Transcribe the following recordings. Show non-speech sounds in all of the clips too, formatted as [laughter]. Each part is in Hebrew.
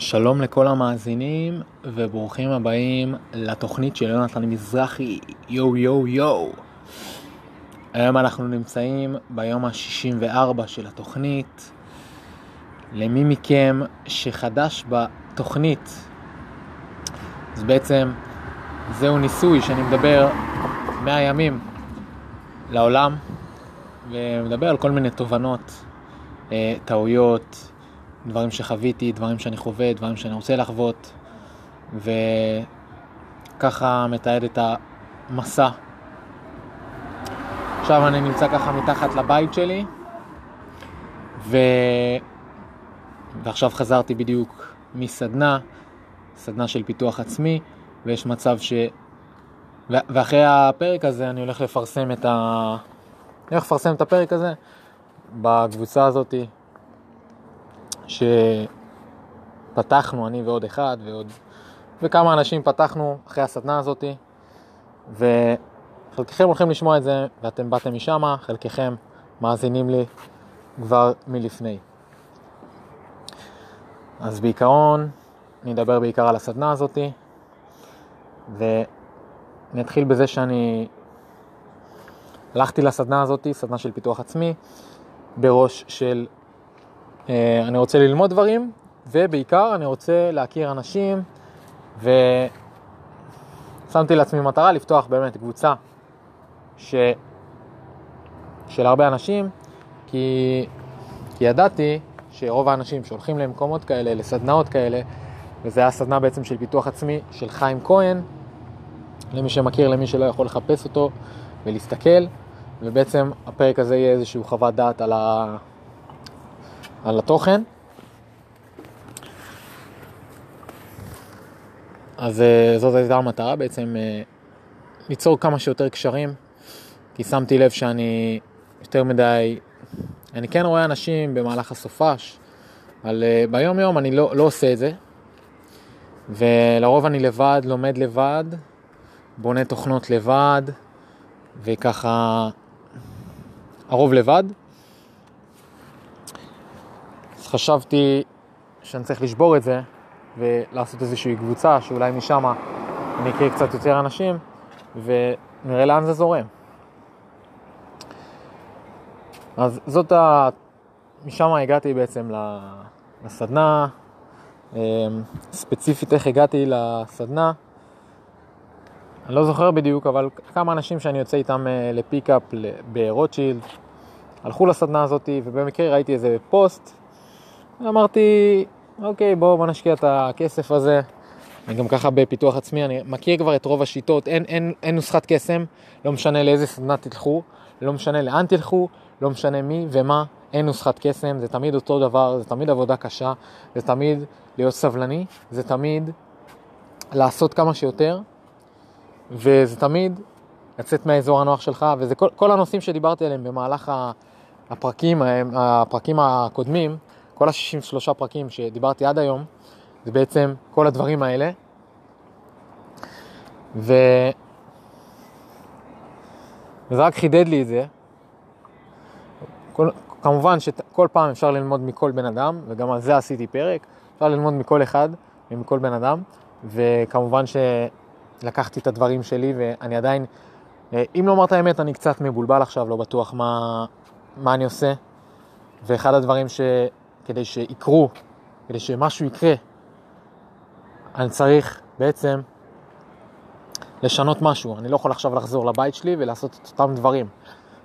שלום לכל המאזינים וברוכים הבאים לתוכנית של יונתן מזרחי, יואו יואו יואו. היום אנחנו נמצאים ביום ה-64 של התוכנית. למי מכם שחדש בתוכנית, אז בעצם זהו ניסוי שאני מדבר 100 ימים לעולם ומדבר על כל מיני תובנות, אה, טעויות, דברים שחוויתי, דברים שאני חווה, דברים שאני רוצה לחוות, וככה מתעד את המסע. עכשיו אני נמצא ככה מתחת לבית שלי, ו... ועכשיו חזרתי בדיוק מסדנה, סדנה של פיתוח עצמי, ויש מצב ש... ו... ואחרי הפרק הזה אני הולך לפרסם את ה... אני הולך לפרסם את הפרק הזה בקבוצה הזאתי שפתחנו, אני ועוד אחד ועוד, וכמה אנשים פתחנו אחרי הסדנה הזאת, וחלקכם הולכים לשמוע את זה, ואתם באתם משם, חלקכם מאזינים לי כבר מלפני. אז בעיקרון, אני אדבר בעיקר על הסדנה הזאת, ואני אתחיל בזה שאני הלכתי לסדנה הזאת, סדנה של פיתוח עצמי, בראש של אני רוצה ללמוד דברים, ובעיקר אני רוצה להכיר אנשים, ושמתי לעצמי מטרה לפתוח באמת קבוצה ש... של הרבה אנשים, כי... כי ידעתי שרוב האנשים שהולכים למקומות כאלה, לסדנאות כאלה, וזה היה סדנה בעצם של פיתוח עצמי של חיים כהן, למי שמכיר, למי שלא יכול לחפש אותו ולהסתכל, ובעצם הפרק הזה יהיה איזשהו חוות דעת על, ה... על התוכן. אז אה, זאת הייתה המטרה בעצם, אה, ליצור כמה שיותר קשרים, כי שמתי לב שאני יותר מדי, אני כן רואה אנשים במהלך הסופש, אבל אה, ביום יום אני לא, לא עושה את זה, ולרוב אני לבד, לומד לבד, בונה תוכנות לבד, וככה, הרוב לבד. חשבתי שאני צריך לשבור את זה ולעשות איזושהי קבוצה שאולי משם אני אכיר קצת יותר אנשים ונראה לאן זה זורם. אז זאת ה... משם הגעתי בעצם לסדנה, אמ, ספציפית איך הגעתי לסדנה, אני לא זוכר בדיוק, אבל כמה אנשים שאני יוצא איתם אה, לפיקאפ ברוטשילד הלכו לסדנה הזאת ובמקרה ראיתי איזה פוסט אמרתי, אוקיי, בואו בוא נשקיע את הכסף הזה. אני גם ככה בפיתוח עצמי, אני מכיר כבר את רוב השיטות, אין, אין, אין נוסחת קסם, לא משנה לאיזה סדנה תלכו, לא משנה לאן תלכו, לא משנה מי ומה, אין נוסחת קסם, זה תמיד אותו דבר, זה תמיד עבודה קשה, זה תמיד להיות סבלני, זה תמיד לעשות כמה שיותר, וזה תמיד לצאת מהאזור הנוח שלך, וזה כל, כל הנושאים שדיברתי עליהם במהלך הפרקים, הפרקים הקודמים, כל ה-63 פרקים שדיברתי עד היום, זה בעצם כל הדברים האלה. ו... וזה רק חידד לי את זה. כל... כמובן שכל פעם אפשר ללמוד מכל בן אדם, וגם על זה עשיתי פרק. אפשר ללמוד מכל אחד ומכל בן אדם, וכמובן שלקחתי את הדברים שלי, ואני עדיין, אם לומר את האמת, אני קצת מבולבל עכשיו, לא בטוח מה, מה אני עושה. ואחד הדברים ש... כדי שיקרו, כדי שמשהו יקרה, אני צריך בעצם לשנות משהו. אני לא יכול עכשיו לחזור לבית שלי ולעשות את אותם דברים.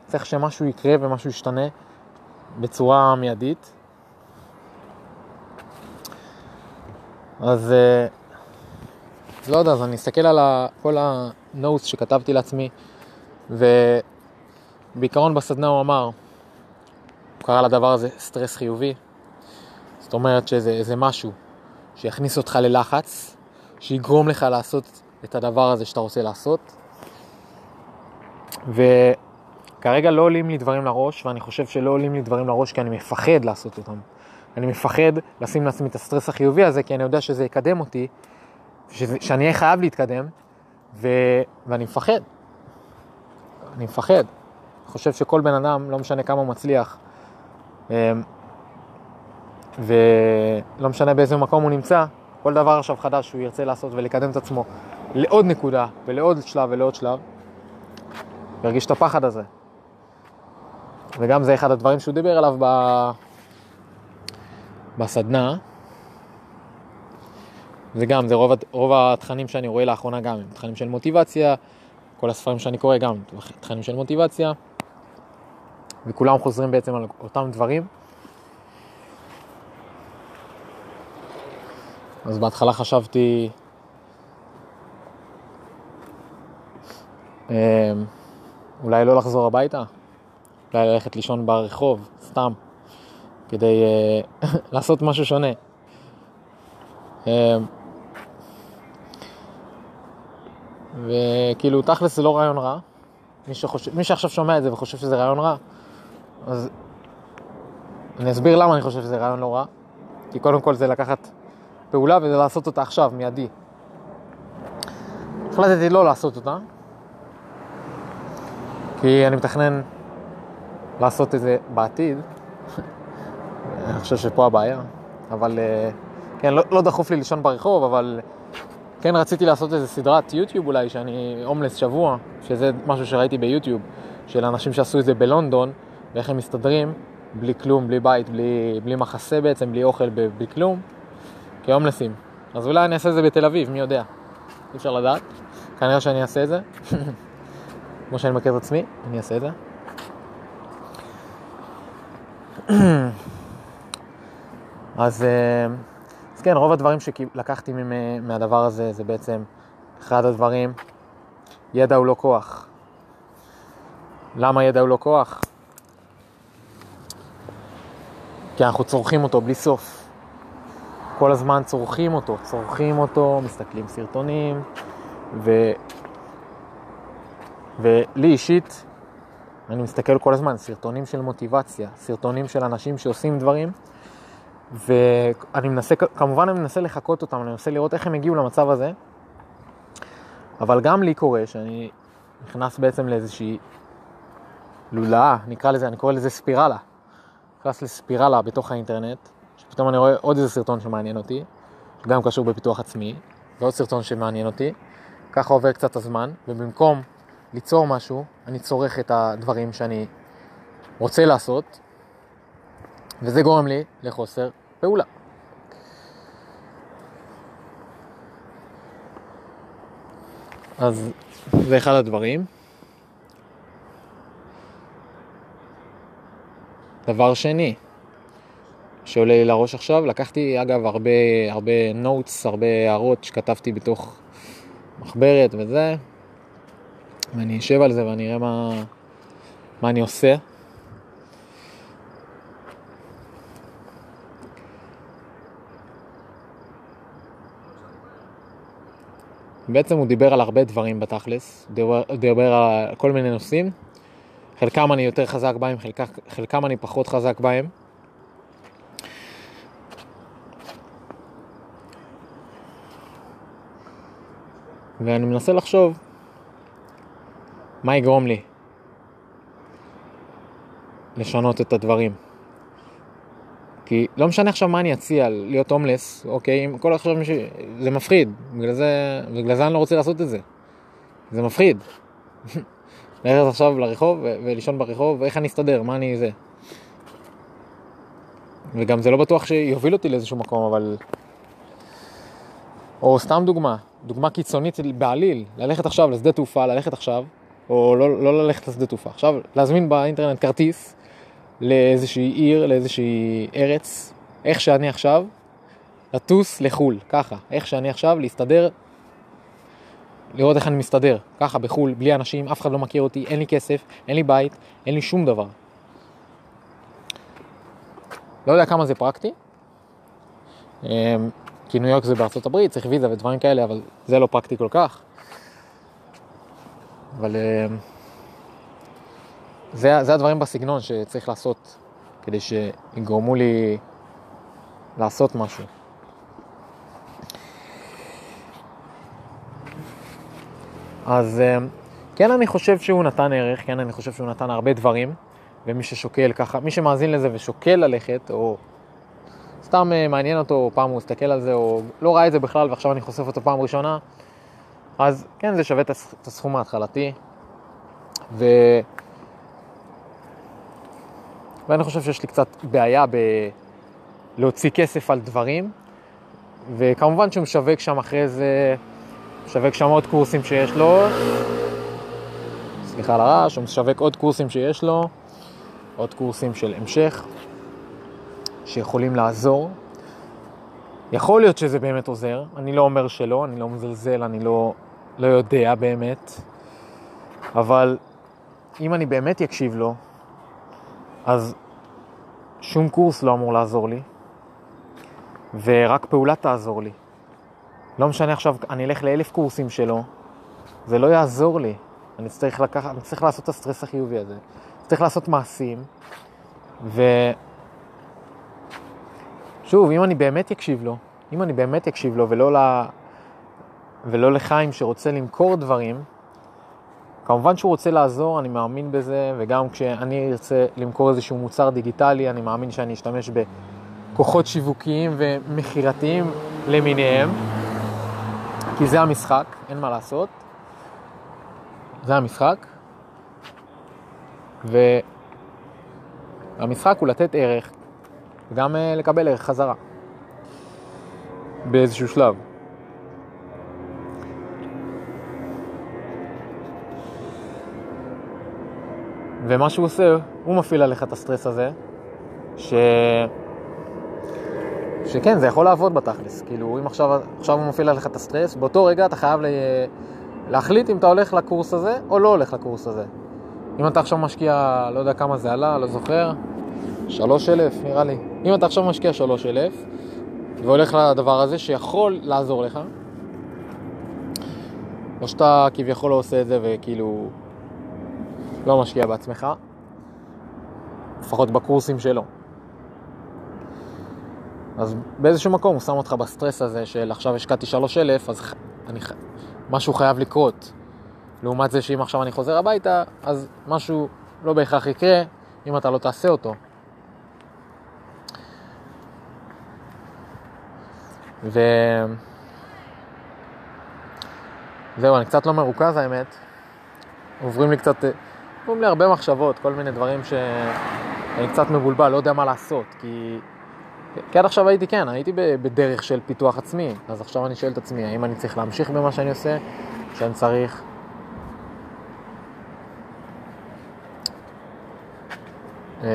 צריך שמשהו יקרה ומשהו ישתנה בצורה מיידית. אז אה, לא יודע, אז אני אסתכל על כל ה notes שכתבתי לעצמי, ובעיקרון בסדנה הוא אמר, הוא קרא לדבר הזה סטרס חיובי, זאת אומרת שזה משהו שיכניס אותך ללחץ, שיגרום לך לעשות את הדבר הזה שאתה רוצה לעשות. וכרגע לא עולים לי דברים לראש, ואני חושב שלא עולים לי דברים לראש כי אני מפחד לעשות אותם. אני מפחד לשים לעצמי את הסטרס החיובי הזה, כי אני יודע שזה יקדם אותי, שזה, שאני אהיה חייב להתקדם, ו... ואני מפחד. אני מפחד. אני חושב שכל בן אדם, לא משנה כמה הוא מצליח, אמ, ולא משנה באיזה מקום הוא נמצא, כל דבר עכשיו חדש שהוא ירצה לעשות ולקדם את עצמו לעוד נקודה ולעוד שלב ולעוד שלב, ירגיש את הפחד הזה. וגם זה אחד הדברים שהוא דיבר עליו ב... בסדנה. זה גם, זה רוב, רוב התכנים שאני רואה לאחרונה גם, הם תכנים של מוטיבציה, כל הספרים שאני קורא גם תכנים של מוטיבציה, וכולם חוזרים בעצם על אותם דברים. אז בהתחלה חשבתי אמ, אולי לא לחזור הביתה, אולי ללכת לישון ברחוב, סתם, כדי uh, [laughs] לעשות משהו שונה. Um, וכאילו, תכלס זה לא רעיון רע. מי, שחושב, מי שעכשיו שומע את זה וחושב שזה רעיון רע, אז אני אסביר למה אני חושב שזה רעיון לא רע. כי קודם כל זה לקחת פעולה וזה לעשות אותה עכשיו, מיידי. החלטתי לא לעשות אותה, כי אני מתכנן לעשות את זה בעתיד. [laughs] אני חושב שפה הבעיה, אבל אה, כן, לא, לא דחוף לי לישון ברחוב, אבל כן רציתי לעשות איזה סדרת יוטיוב אולי, שאני הומלס שבוע, שזה משהו שראיתי ביוטיוב, של אנשים שעשו את זה בלונדון, ואיך הם מסתדרים, בלי כלום, בלי בית, בלי, בלי מחסה בעצם, בלי אוכל, בלי כלום, כהומלסים. אז אולי אני אעשה את זה בתל אביב, מי יודע? אי אפשר לדעת. כנראה שאני אעשה את זה. [laughs] כמו שאני מכיר את עצמי, אני אעשה את זה. [clears throat] אז, אה, אז כן, רוב הדברים שלקחתי מהדבר הזה זה בעצם אחד הדברים, ידע הוא לא כוח. למה ידע הוא לא כוח? כי אנחנו צורכים אותו בלי סוף. כל הזמן צורכים אותו, צורכים אותו, מסתכלים סרטונים, ו... ולי אישית, אני מסתכל כל הזמן, סרטונים של מוטיבציה, סרטונים של אנשים שעושים דברים, ואני מנסה, כמובן אני מנסה לחקות אותם, אני מנסה לראות איך הם הגיעו למצב הזה, אבל גם לי קורה שאני נכנס בעצם לאיזושהי לולאה, נקרא לזה, אני קורא לזה ספירלה. נכנס לספירלה בתוך האינטרנט, שפתאום אני רואה עוד איזה סרטון שמעניין אותי, שגם קשור בפיתוח עצמי, ועוד סרטון שמעניין אותי, ככה עובר קצת הזמן, ובמקום ליצור משהו, אני צורך את הדברים שאני רוצה לעשות, וזה גורם לי לחוסר פעולה. אז זה אחד הדברים. דבר שני שעולה לי לראש עכשיו, לקחתי אגב הרבה, הרבה נוטס, הרבה הערות שכתבתי בתוך מחברת וזה, ואני אשב על זה ואני אראה מה, מה אני עושה. בעצם הוא דיבר על הרבה דברים בתכלס, דיבר, דיבר על כל מיני נושאים, חלקם אני יותר חזק בהם, חלק, חלקם אני פחות חזק בהם. ואני מנסה לחשוב מה יגרום לי לשנות את הדברים. כי לא משנה עכשיו מה אני אציע, להיות הומלס, אוקיי, אם כל עכשיו מישהו, זה מפחיד, בגלל זה, בגלל זה אני לא רוצה לעשות את זה. זה מפחיד. [laughs] ללכת עכשיו לרחוב ולישון ברחוב, ואיך אני אסתדר, מה אני זה. וגם זה לא בטוח שיוביל אותי לאיזשהו מקום, אבל... או סתם דוגמה, דוגמה קיצונית בעליל, ללכת עכשיו לשדה תעופה, ללכת עכשיו, או לא, לא ללכת לשדה תעופה, עכשיו להזמין באינטרנט כרטיס לאיזושהי עיר, לאיזושהי ארץ, איך שאני עכשיו, לטוס לחו"ל, ככה, איך שאני עכשיו, להסתדר, לראות איך אני מסתדר, ככה בחו"ל, בלי אנשים, אף אחד לא מכיר אותי, אין לי כסף, אין לי בית, אין לי שום דבר. לא יודע כמה זה פרקטי, אמ, כי ניו יורק זה בארצות הברית, צריך ויזה ודברים כאלה, אבל זה לא פרקטי כל כך. אבל אמ, זה, זה הדברים בסגנון שצריך לעשות כדי שיגרמו לי לעשות משהו. אז אמ, כן אני חושב שהוא נתן ערך, כן אני חושב שהוא נתן הרבה דברים, ומי ששוקל ככה, מי שמאזין לזה ושוקל ללכת, או סתם אה, מעניין אותו, פעם הוא הסתכל על זה, או לא ראה את זה בכלל, ועכשיו אני חושף אותו פעם ראשונה, אז כן, זה שווה את הסכום ההתחלתי. ו... ואני חושב שיש לי קצת בעיה ב... להוציא כסף על דברים, וכמובן שהוא משווק שם אחרי זה, משווק שם עוד קורסים שיש לו, סליחה על הרעש, הוא משווק עוד קורסים שיש לו, עוד קורסים של המשך, שיכולים לעזור. יכול להיות שזה באמת עוזר, אני לא אומר שלא, אני לא מזלזל, אני לא, לא יודע באמת, אבל אם אני באמת אקשיב לו, אז שום קורס לא אמור לעזור לי, ורק פעולה תעזור לי. לא משנה עכשיו, אני אלך לאלף קורסים שלו, זה לא יעזור לי. אני צריך לקחת, אני צריך לעשות את הסטרס החיובי הזה. צריך לעשות מעשים, ו... שוב, אם אני באמת אקשיב לו, אם אני באמת אקשיב לו ולא, ל... ולא לחיים שרוצה למכור דברים, כמובן שהוא רוצה לעזור, אני מאמין בזה, וגם כשאני ארצה למכור איזשהו מוצר דיגיטלי, אני מאמין שאני אשתמש בכוחות שיווקיים ומכירתיים למיניהם, כי זה המשחק, אין מה לעשות. זה המשחק. והמשחק הוא לתת ערך, וגם אה, לקבל ערך חזרה, באיזשהו שלב. ומה שהוא עושה, הוא מפעיל עליך את הסטרס הזה, ש... שכן, זה יכול לעבוד בתכלס. כאילו, אם עכשיו, עכשיו הוא מפעיל עליך את הסטרס, באותו רגע אתה חייב לה... להחליט אם אתה הולך לקורס הזה או לא הולך לקורס הזה. אם אתה עכשיו משקיע, לא יודע כמה זה עלה, לא זוכר, שלוש אלף נראה לי. אם אתה עכשיו משקיע שלוש אלף והולך לדבר הזה שיכול לעזור לך, או שאתה כביכול לא עושה את זה וכאילו לא משקיע בעצמך, לפחות בקורסים שלו. אז באיזשהו מקום הוא שם אותך בסטרס הזה של עכשיו השקעתי שלוש אלף, אז אני, משהו חייב לקרות. לעומת זה שאם עכשיו אני חוזר הביתה, אז משהו לא בהכרח יקרה אם אתה לא תעשה אותו. ו... זהו, אני קצת לא מרוכז האמת. עוברים לי קצת, עוברים לי הרבה מחשבות, כל מיני דברים שאני קצת מבולבל, לא יודע מה לעשות, כי... כי עד עכשיו הייתי, כן, הייתי בדרך של פיתוח עצמי, אז עכשיו אני שואל את עצמי, האם אני צריך להמשיך במה שאני עושה, שאני צריך אמ,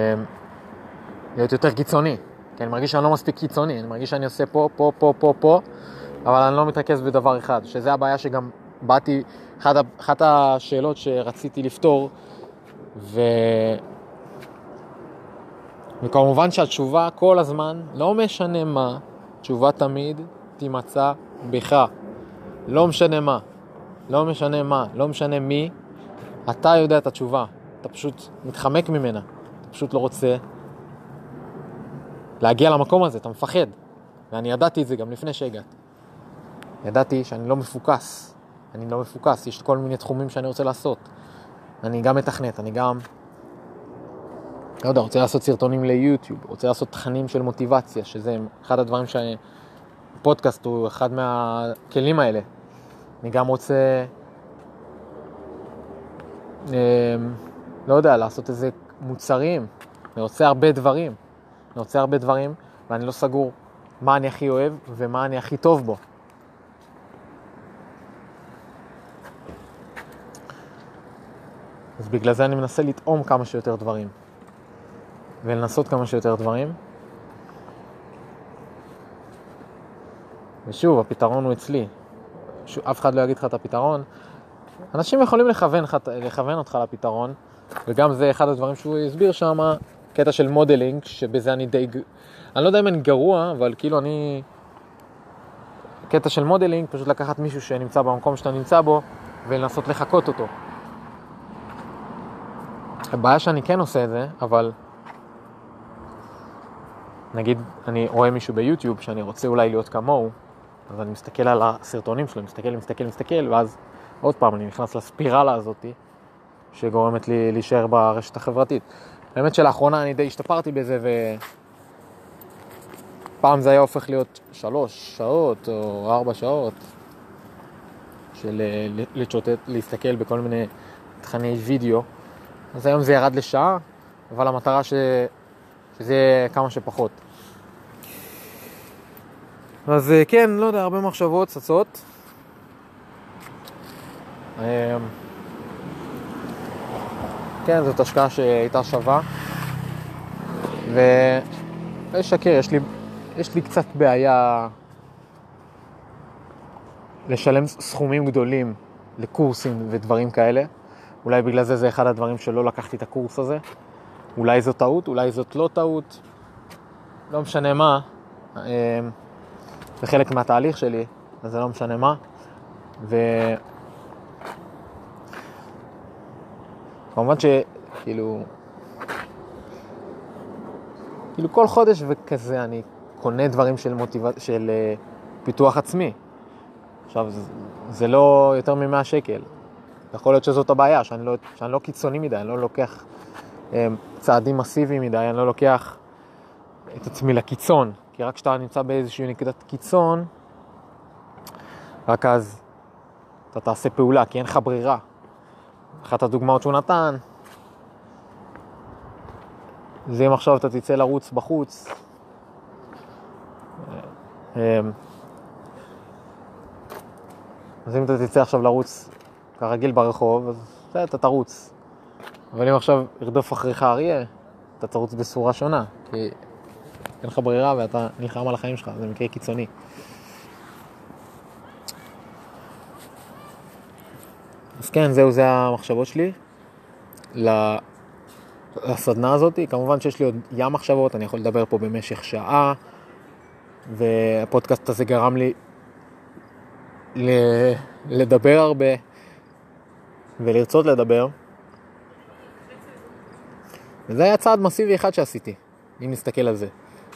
להיות יותר קיצוני, כי אני מרגיש שאני לא מספיק קיצוני, אני מרגיש שאני עושה פה, פה, פה, פה, פה, אבל אני לא מתרכז בדבר אחד, שזה הבעיה שגם באתי, אחת, אחת השאלות שרציתי לפתור, ו... וכמובן שהתשובה כל הזמן, לא משנה מה, תשובה תמיד תימצא בך. לא משנה מה, לא משנה מה, לא משנה מי, אתה יודע את התשובה, אתה פשוט מתחמק ממנה. פשוט לא רוצה להגיע למקום הזה, אתה מפחד. ואני ידעתי את זה גם לפני שהגעתי. ידעתי שאני לא מפוקס. אני לא מפוקס, יש כל מיני תחומים שאני רוצה לעשות. אני גם מתכנת, אני גם, לא יודע, רוצה לעשות סרטונים ליוטיוב, רוצה לעשות תכנים של מוטיבציה, שזה אחד הדברים שפודקאסט הוא אחד מהכלים האלה. אני גם רוצה, אה, לא יודע, לעשות איזה מוצרים, אני רוצה הרבה דברים, אני רוצה הרבה דברים, ואני לא סגור מה אני הכי אוהב ומה אני הכי טוב בו. אז בגלל זה אני מנסה לטעום כמה שיותר דברים, ולנסות כמה שיותר דברים. ושוב, הפתרון הוא אצלי. שוב, אף אחד לא יגיד לך את הפתרון. אנשים יכולים לכוון, לכוון אותך לפתרון, וגם זה אחד הדברים שהוא הסביר שם, קטע של modeling, שבזה אני די... אני לא יודע אם אני גרוע, אבל כאילו אני... קטע של modeling, פשוט לקחת מישהו שנמצא במקום שאתה נמצא בו, ולנסות לחקות אותו. הבעיה שאני כן עושה את זה, אבל... נגיד, אני רואה מישהו ביוטיוב שאני רוצה אולי להיות כמוהו, אז אני מסתכל על הסרטונים שלו, מסתכל, מסתכל, מסתכל, ואז עוד פעם אני נכנס לספירלה הזאתי. שגורמת לי להישאר ברשת החברתית. האמת שלאחרונה אני די השתפרתי בזה ו... פעם זה היה הופך להיות שלוש שעות או ארבע שעות של אה, לצ'וטט, להסתכל בכל מיני תכני וידאו. אז היום זה ירד לשעה, אבל המטרה ש... שזה יהיה כמה שפחות. אז אה, כן, לא יודע, הרבה מחשבות צצות. כן, זאת השקעה שהייתה שווה. ולשקר, יש לי, יש לי קצת בעיה לשלם סכומים גדולים לקורסים ודברים כאלה. אולי בגלל זה זה אחד הדברים שלא לקחתי את הקורס הזה. אולי זו טעות, אולי זאת לא טעות. לא משנה מה. אמ, זה חלק מהתהליך שלי, אז זה לא משנה מה. ו... כמובן שכאילו, כאילו כל חודש וכזה אני קונה דברים של, מוטיבצ... של uh, פיתוח עצמי. עכשיו, זה, זה לא יותר מ-100 שקל. יכול להיות שזאת הבעיה, שאני לא, שאני לא קיצוני מדי, אני לא לוקח um, צעדים מסיביים מדי, אני לא לוקח את עצמי לקיצון. כי רק כשאתה נמצא באיזושהי נקודת קיצון, רק אז אתה תעשה פעולה, כי אין לך ברירה. אחת הדוגמאות שהוא נתן, זה אם עכשיו אתה תצא לרוץ בחוץ, אמ, אז אם אתה תצא עכשיו לרוץ כרגיל ברחוב, אז אתה תרוץ. אבל אם עכשיו ירדוף אחריך אריה, אתה תרוץ בסורה שונה, כי אין לך ברירה ואתה נלחם על החיים שלך, זה מקרה קיצוני. אז כן, זהו, זה המחשבות שלי לסדנה הזאת. כמובן שיש לי עוד ים מחשבות, אני יכול לדבר פה במשך שעה, והפודקאסט הזה גרם לי לדבר הרבה ולרצות לדבר. וזה היה צעד מסיבי אחד שעשיתי, אם נסתכל על זה.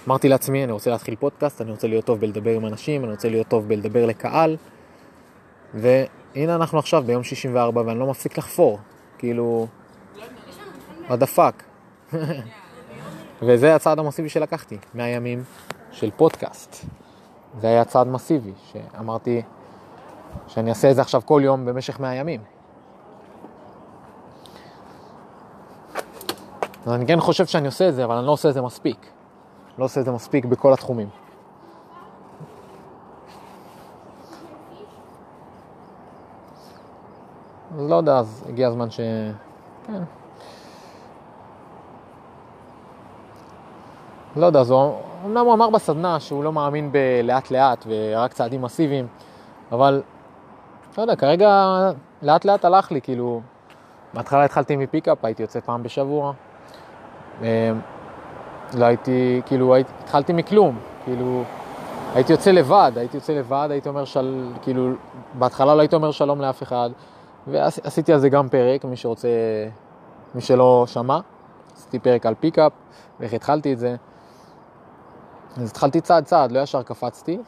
אמרתי לעצמי, אני רוצה להתחיל פודקאסט, אני רוצה להיות טוב בלדבר עם אנשים, אני רוצה להיות טוב בלדבר לקהל, והנה אנחנו עכשיו ביום 64 ואני לא מפסיק לחפור, כאילו, what the fuck. [laughs] וזה הצעד המסיבי שלקחתי, מהימים של פודקאסט. זה היה צעד מסיבי, שאמרתי שאני אעשה את זה עכשיו כל יום במשך 100 ימים. אז אני כן חושב שאני עושה את זה, אבל אני לא עושה את זה מספיק. לא עושה את זה מספיק בכל התחומים. אז לא יודע, אז הגיע הזמן ש... כן. לא יודע, זו... אמנם הוא אמר בסדנה שהוא לא מאמין בלאט לאט ורק צעדים מסיביים, אבל לא יודע, כרגע לאט לאט הלך לי, כאילו, בהתחלה התחלתי מפיקאפ, הייתי יוצא פעם בשבוע. אמ, לא הייתי, כאילו, הייתי, התחלתי מכלום, כאילו, הייתי יוצא לבד, הייתי יוצא לבד, הייתי אומר של, כאילו, בהתחלה לא הייתי אומר שלום לאף אחד, ועשיתי על זה גם פרק, מי שרוצה, מי שלא שמע, עשיתי פרק על פיקאפ, ואיך התחלתי את זה. אז התחלתי צעד צעד, לא ישר קפצתי,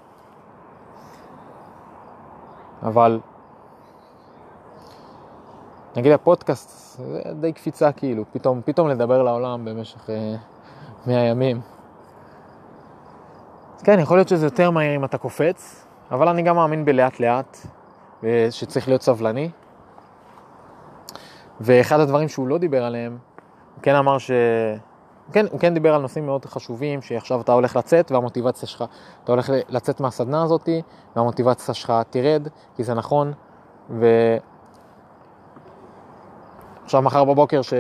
אבל נגיד הפודקאסט, זה די קפיצה כאילו, פתאום, פתאום לדבר לעולם במשך 100 אה, ימים. כן, יכול להיות שזה יותר מהיר אם אתה קופץ, אבל אני גם מאמין בלאט לאט, שצריך להיות סבלני. ואחד הדברים שהוא לא דיבר עליהם, הוא כן אמר ש... כן, הוא כן דיבר על נושאים מאוד חשובים, שעכשיו אתה הולך לצאת והמוטיבציה שלך, אתה הולך לצאת מהסדנה הזאת והמוטיבציה שלך תרד, כי זה נכון, ו... עכשיו מחר בבוקר ש...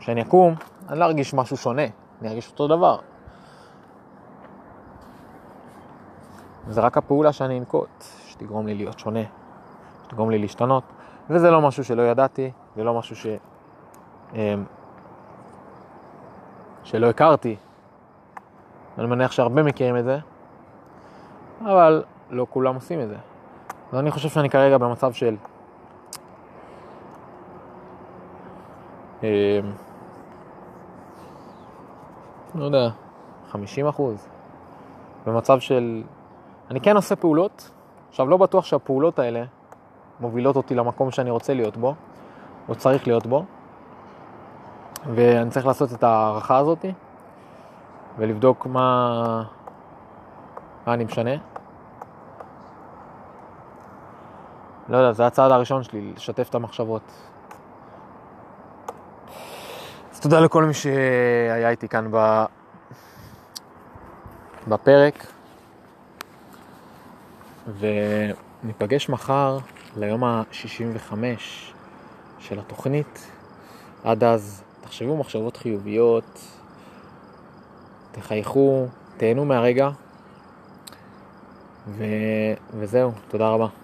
שאני אקום, אני לא ארגיש משהו שונה, אני ארגיש אותו דבר. זה רק הפעולה שאני אנקוט, שתגרום לי להיות שונה, שתגרום לי להשתנות. וזה לא משהו שלא ידעתי, זה לא משהו ש... אמ, שלא הכרתי. אני מניח שהרבה מכירים את זה, אבל לא כולם עושים את זה. ואני חושב שאני כרגע במצב של... אמ, לא יודע, 50 אחוז. במצב של... אני כן עושה פעולות, עכשיו לא בטוח שהפעולות האלה מובילות אותי למקום שאני רוצה להיות בו, או צריך להיות בו, ואני צריך לעשות את ההערכה הזאת, ולבדוק מה, מה אני משנה. לא יודע, זה הצעד הראשון שלי, לשתף את המחשבות. אז תודה לכל מי שהיה איתי כאן ב... בפרק, וניפגש מחר ליום ה-65 של התוכנית. עד אז תחשבו מחשבות חיוביות, תחייכו, תהנו מהרגע, ו... וזהו, תודה רבה.